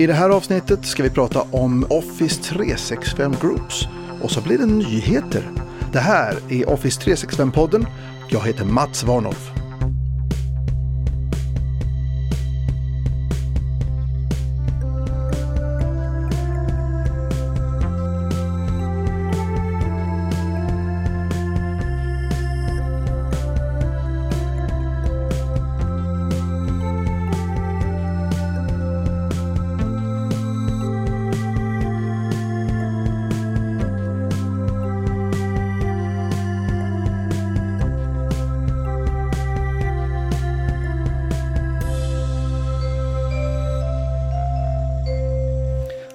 I det här avsnittet ska vi prata om Office 365 Groups och så blir det nyheter. Det här är Office 365-podden. Jag heter Mats Warnhoff.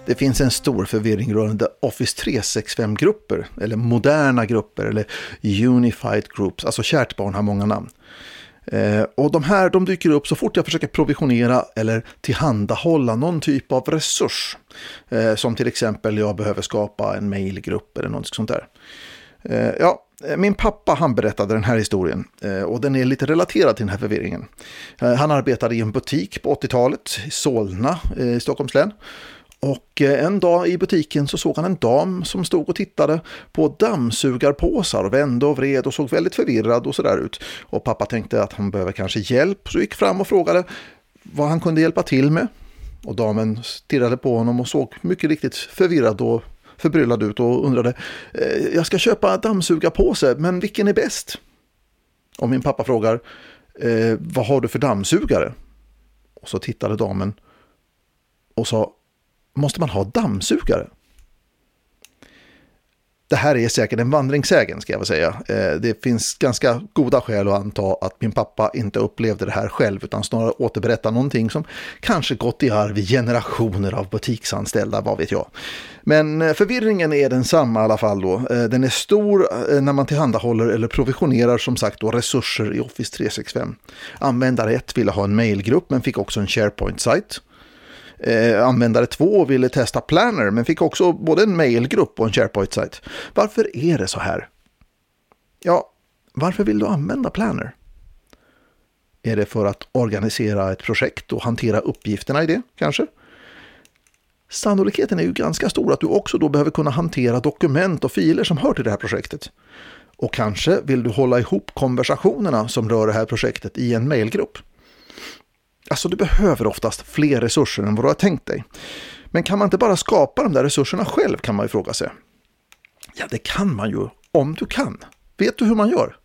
Det finns en stor förvirring rörande Office 365-grupper, eller moderna grupper, eller Unified Groups, alltså kärt barn har många namn. Eh, och de här de dyker upp så fort jag försöker provisionera eller tillhandahålla någon typ av resurs. Eh, som till exempel jag behöver skapa en mailgrupp eller något sånt där. Eh, ja, min pappa han berättade den här historien och den är lite relaterad till den här förvirringen. Han arbetade i en butik på 80-talet i Solna i Stockholms län. Och eh, en dag i butiken så såg han en dam som stod och tittade på dammsugarpåsar och vände och vred och såg väldigt förvirrad och sådär ut. Och pappa tänkte att han behöver kanske hjälp så gick fram och frågade vad han kunde hjälpa till med. Och damen stirrade på honom och såg mycket riktigt förvirrad och förbryllad ut och undrade eh, jag ska köpa dammsugarpåse men vilken är bäst? Och min pappa frågar eh, vad har du för dammsugare? Och så tittade damen och sa måste man ha dammsugare? Det här är säkert en vandringssägen ska jag väl säga. Eh, det finns ganska goda skäl att anta att min pappa inte upplevde det här själv utan snarare återberättar någonting som kanske gått i arv i generationer av butiksanställda, vad vet jag. Men eh, förvirringen är densamma i alla fall då. Eh, den är stor när man tillhandahåller eller provisionerar som sagt då resurser i Office 365. Användare 1 ville ha en mailgrupp men fick också en SharePoint-sajt eh, användare två ville testa Planner men fick också både en mailgrupp och en SharePoint-sajt. Varför är det så här? Ja, varför vill du använda Planner? Är det för att organisera ett projekt och hantera uppgifterna i det kanske? Sannolikheten är ju ganska stor att du också då behöver kunna hantera dokument och filer som hör till det här projektet. Och kanske vill du hålla ihop konversationerna som rör det här projektet i en mailgrupp. Alltså du behöver oftast fler resurser än vad du har tänkt dig. Men kan man inte bara skapa de där resurserna själv kan man ju fråga sig. Ja, det kan man ju om du kan. Vet du hur man gör?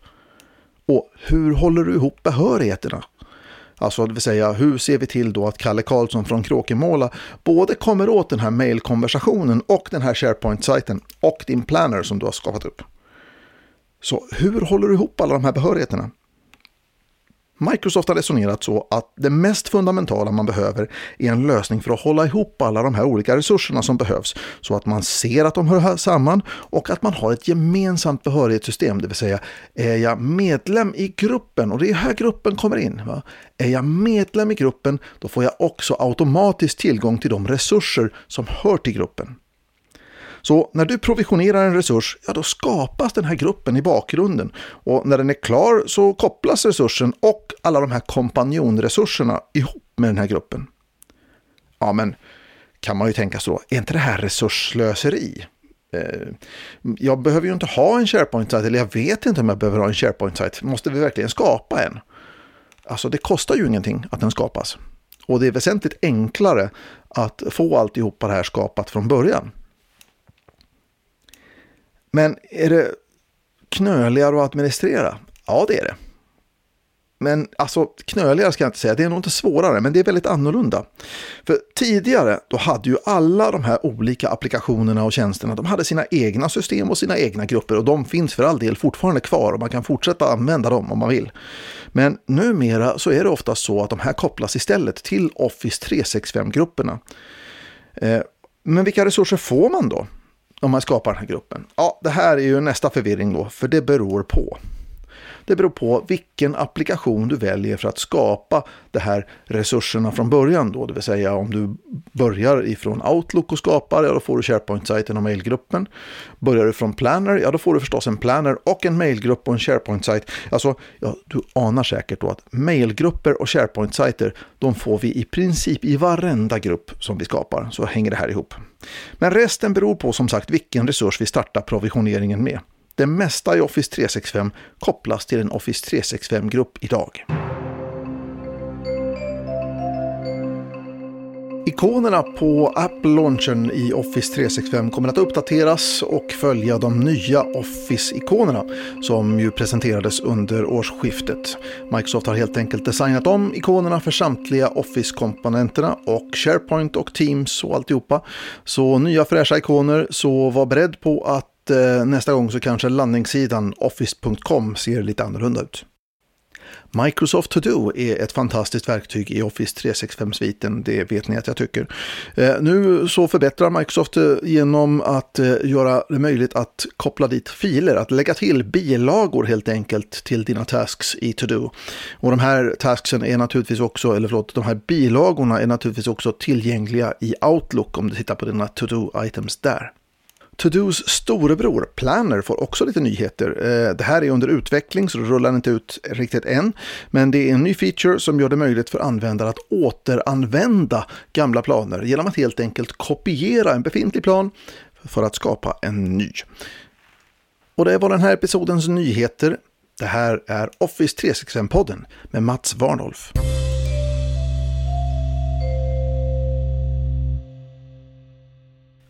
Och hur håller du ihop behörigheterna? Alltså det vill säga hur ser vi till då att Kalle Karlsson från Kråkemåla både kommer åt den här mailkonversationen och den här SharePoint-sajten och din planner som du har skapat upp. Så hur håller du ihop alla de här behörigheterna? Microsoft har resonerat så att det mest fundamentala man behöver är en lösning för att hålla ihop alla de här olika resurserna som behövs så att man ser att de hör samman och att man har ett gemensamt behörighetssystem, det vill säga är jag medlem i gruppen och det är här gruppen kommer in. Va? Är jag medlem i gruppen då får jag också automatiskt tillgång till de resurser som hör till gruppen. Så när du provisionerar en resurs, ja då skapas den här gruppen i bakgrunden. Och när den är klar så kopplas resursen och alla de här kompanjonresurserna ihop med den här gruppen. Ja, men kan man ju tänka så, är inte det här resurslöseri? Eh, jag behöver ju inte ha en SharePoint-sajt, eller jag vet inte om jag behöver ha en SharePoint-sajt. Måste vi verkligen skapa en? Alltså det kostar ju ingenting att den skapas. Och det är väsentligt enklare att få alltihopa det här skapat från början. Men är det knöligare att administrera? Ja, det är det. Men alltså knöligare ska jag inte säga, det är nog inte svårare, men det är väldigt annorlunda. För tidigare, då hade ju alla de här olika applikationerna och tjänsterna, de hade sina egna system och sina egna grupper och de finns för all del fortfarande kvar och man kan fortsätta använda dem om man vill. Men numera så är det ofta så att de här kopplas istället till Office 365-grupperna. Eh, men vilka resurser får man då? Om man skapar den här gruppen? Ja, det här är ju nästa förvirring då, för det beror på. Det beror på vilken applikation du väljer för att skapa de här resurserna från början. Då. Det vill säga om du börjar ifrån Outlook och skapar, ja då får du SharePoint-sajten och mailgruppen. Börjar du från Planner, ja då får du förstås en Planner och en mailgrupp och en SharePoint-sajt. Alltså, ja, du anar säkert då att mailgrupper och SharePoint-sajter, de får vi i princip i varenda grupp som vi skapar. Så hänger det här ihop. Men resten beror på som sagt vilken resurs vi startar provisioneringen med. Det mesta i Office 365 kopplas till en Office 365-grupp idag. Ikonerna på App-launchen i Office 365 kommer att uppdateras och följa de nya Office-ikonerna som ju presenterades under årsskiftet. Microsoft har helt enkelt designat om ikonerna för samtliga Office-komponenterna och SharePoint och Teams och alltihopa. Så nya fräscha ikoner, så var beredd på att eh, nästa gång så kanske landningssidan office.com ser lite annorlunda ut. Microsoft To Do är ett fantastiskt verktyg i Office 365-sviten, det vet ni att jag tycker. Eh, nu så förbättrar Microsoft eh, genom att eh, göra det möjligt att koppla dit filer, att lägga till bilagor helt enkelt till dina tasks i To Do. Och de här tasksen är naturligtvis också, eller förlåt, de här bilagorna är naturligtvis också tillgängliga i Outlook om du tittar på dina To Do-items där. To-Dos storebror Planner får också lite nyheter. Eh, det här är under utveckling så det rullar inte ut riktigt än. Men det är en ny feature som gör det möjligt för användare att återanvända gamla planer genom att helt enkelt kopiera en befintlig plan för att skapa en ny. Och det var den här episodens nyheter. Det här är Office 365-podden med Mats Warnolf.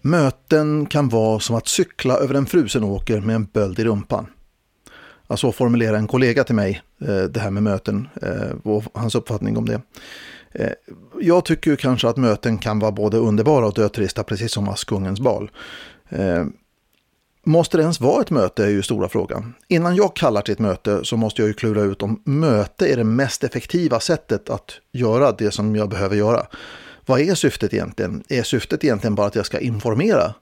Möten kan vara som att cykla över en frusen åker med en böld i rumpan. Alltså, ja, så formulerar en kollega till mig eh, det här med möten eh, och hans uppfattning om det. Eh, jag tycker kanske att möten kan vara både underbara och dötrista, precis som Askungens bal. Måste det ens vara ett möte är ju stora frågan. Innan jag kallar till ett möte så måste jag ju klura ut om möte är det mest effektiva sättet att göra det som jag behöver göra. Vad är syftet egentligen? Är syftet egentligen bara att jag ska informera?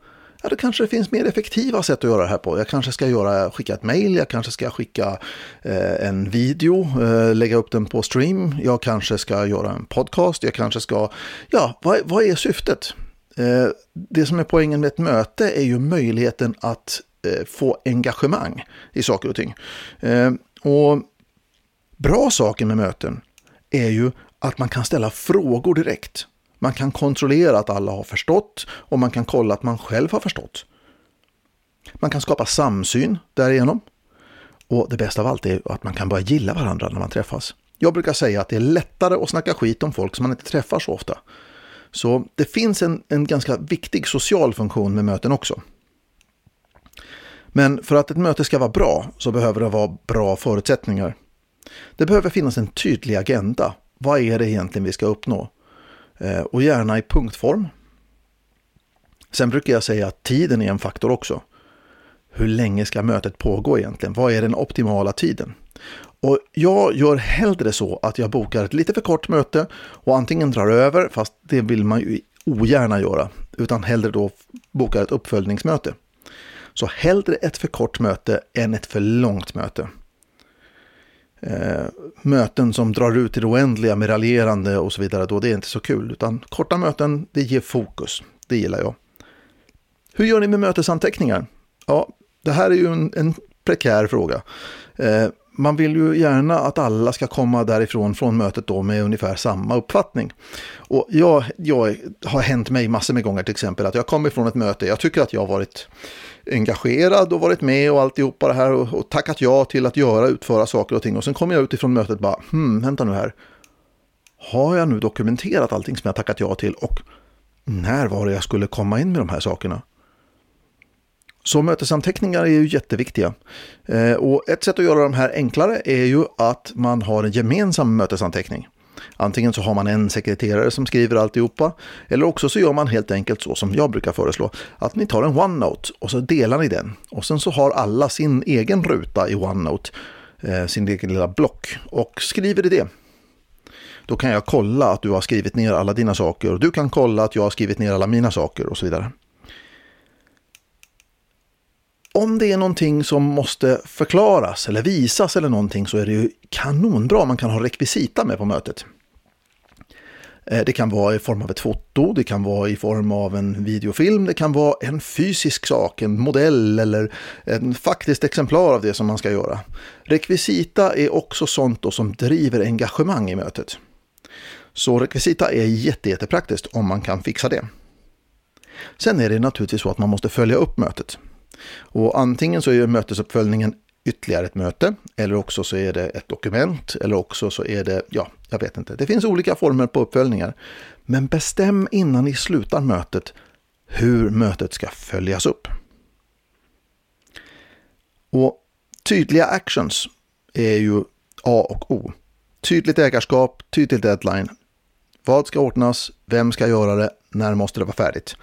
Ja, då kanske det finns mer effektiva sätt att göra det här på. Jag kanske ska göra, skicka ett mail, jag kanske ska skicka eh, en video, eh, lägga upp den på stream, jag kanske ska göra en podcast, jag kanske ska... Ja, vad, vad är syftet? Eh, det som är poängen med ett möte är ju möjligheten att eh, få engagemang i saker och ting. Eh, och bra saker med möten är ju att man kan ställa frågor direkt. Man kan kontrollera att alla har förstått och man kan kolla att man själv har förstått. Man kan skapa samsyn därigenom. Och det bästa av allt är att man kan börja gilla varandra när man träffas. Jag brukar säga att det är lättare att snacka skit om folk som man inte träffar så ofta. Så det finns en, en ganska viktig social funktion med möten också. Men för att ett möte ska vara bra så behöver det vara bra förutsättningar. Det behöver finnas en tydlig agenda. Vad är det egentligen vi ska uppnå? Eh, och gärna i punktform. Sen brukar jag säga att tiden är en faktor också. Hur länge ska mötet pågå egentligen? Vad är den optimala tiden? Och jag gör hellre så att jag bokar ett lite för kort möte och antingen drar över, fast det vill man ju ogärna göra, utan hellre då bokar ett uppföljningsmöte. Så hellre ett för kort möte än ett för långt möte eh, möten som drar ut i det oändliga med raljerande och så vidare, då det är inte så kul. Utan korta möten, det ger fokus. Det gillar jag. Hur gör ni med mötesanteckningar? Ja, det här är ju en, en prekär fråga. Eh, man vill ju gärna att alla ska komma därifrån från mötet då med ungefär samma uppfattning. Och jag, jag har hänt mig massor med gånger till exempel att jag kommer från ett möte, jag tycker att jag har varit engagerad och varit med och alltihopa det här och, och tackat ja till att göra, utföra saker och ting. Och sen kommer jag utifrån mötet och bara, hmm, vänta nu här. Har jag nu dokumenterat allting som jag tackat ja till och när var det jag skulle komma in med de här sakerna? Så mötesanteckningar är ju jätteviktiga. Eh, och ett sätt att göra de här enklare är ju att man har en gemensam mötesanteckning. Antingen så har man en sekreterare som skriver alltihopa eller också så gör man helt enkelt så som jag brukar föreslå att ni tar en OneNote och så delar ni den och sen så har alla sin egen ruta i OneNote, eh, sin egen lilla block och skriver i det. Då kan jag kolla att du har skrivit ner alla dina saker och du kan kolla att jag har skrivit ner alla mina saker och så vidare om det är någonting som måste förklaras eller visas eller någonting så är det ju kanonbra om man kan ha rekvisita med på mötet. Eh, det kan vara i form av ett foto, det kan vara i form av en videofilm, det kan vara en fysisk sak, en modell eller ett faktiskt exemplar av det som man ska göra. Rekvisita är också sånt då som driver engagemang i mötet. Så rekvisita är jätte, jättepraktiskt om man kan fixa det. Sen är det naturligtvis så att man måste följa upp mötet. Och antingen så är mötesuppföljningen ytterligare ett möte eller också så är det ett dokument eller också så är det, ja, jag vet inte. Det finns olika former på uppföljningar. Men bestäm innan ni slutar mötet hur mötet ska följas upp. Och tydliga actions är ju A och O. Tydligt ägarskap, tydlig deadline. Vad ska ordnas? Vem ska göra det? När måste det vara färdigt?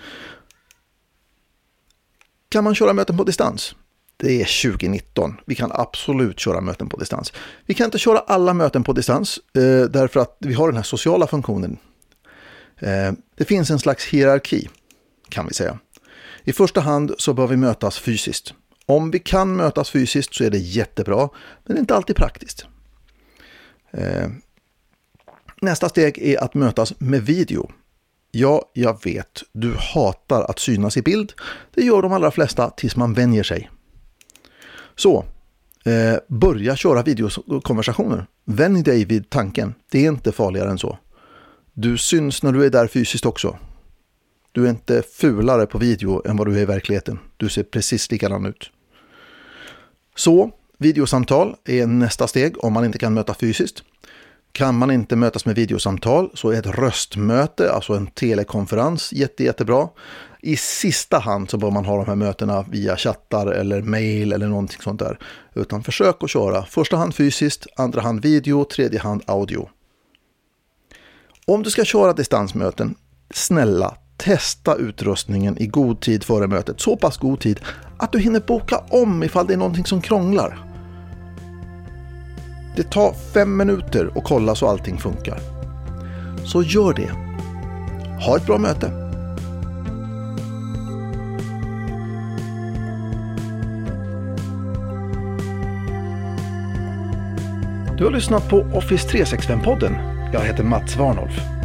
Kan man köra möten på distans? Det är 2019. Vi kan absolut köra möten på distans. Vi kan inte köra alla möten på distans eh, därför att vi har den här sociala funktionen. Eh, det finns en slags hierarki kan vi säga. I första hand så bör vi mötas fysiskt. Om vi kan mötas fysiskt så är det jättebra, men det är inte alltid praktiskt. Eh, nästa steg är att mötas med video. Ja, jag vet, du hatar att synas i bild. Det gör de allra flesta tills man vänjer sig. Så, eh, börja köra videokonversationer. Vänj dig vid tanken. Det är inte farligare än så. Du syns när du är där fysiskt också. Du är inte fulare på video än vad du är i verkligheten. Du ser precis likadan ut. Så, videosamtal är nästa steg om man inte kan möta fysiskt. Kan man inte mötas med videosamtal så är ett röstmöte, alltså en telekonferens, jätte, jättebra. I sista hand så bör man ha de här mötena via chattar eller mail eller någonting sånt där. Utan försök att köra första hand fysiskt, andra hand video, tredje hand audio. Om du ska köra distansmöten, snälla testa utrustningen i god tid före mötet. Så pass god tid att du hinner boka om ifall det är någonting som krånglar. Det tar fem minuter att kolla så allting funkar. Så gör det. Ha ett bra möte. Du har lyssnat på Office 365-podden. Jag heter Mats Warnolf.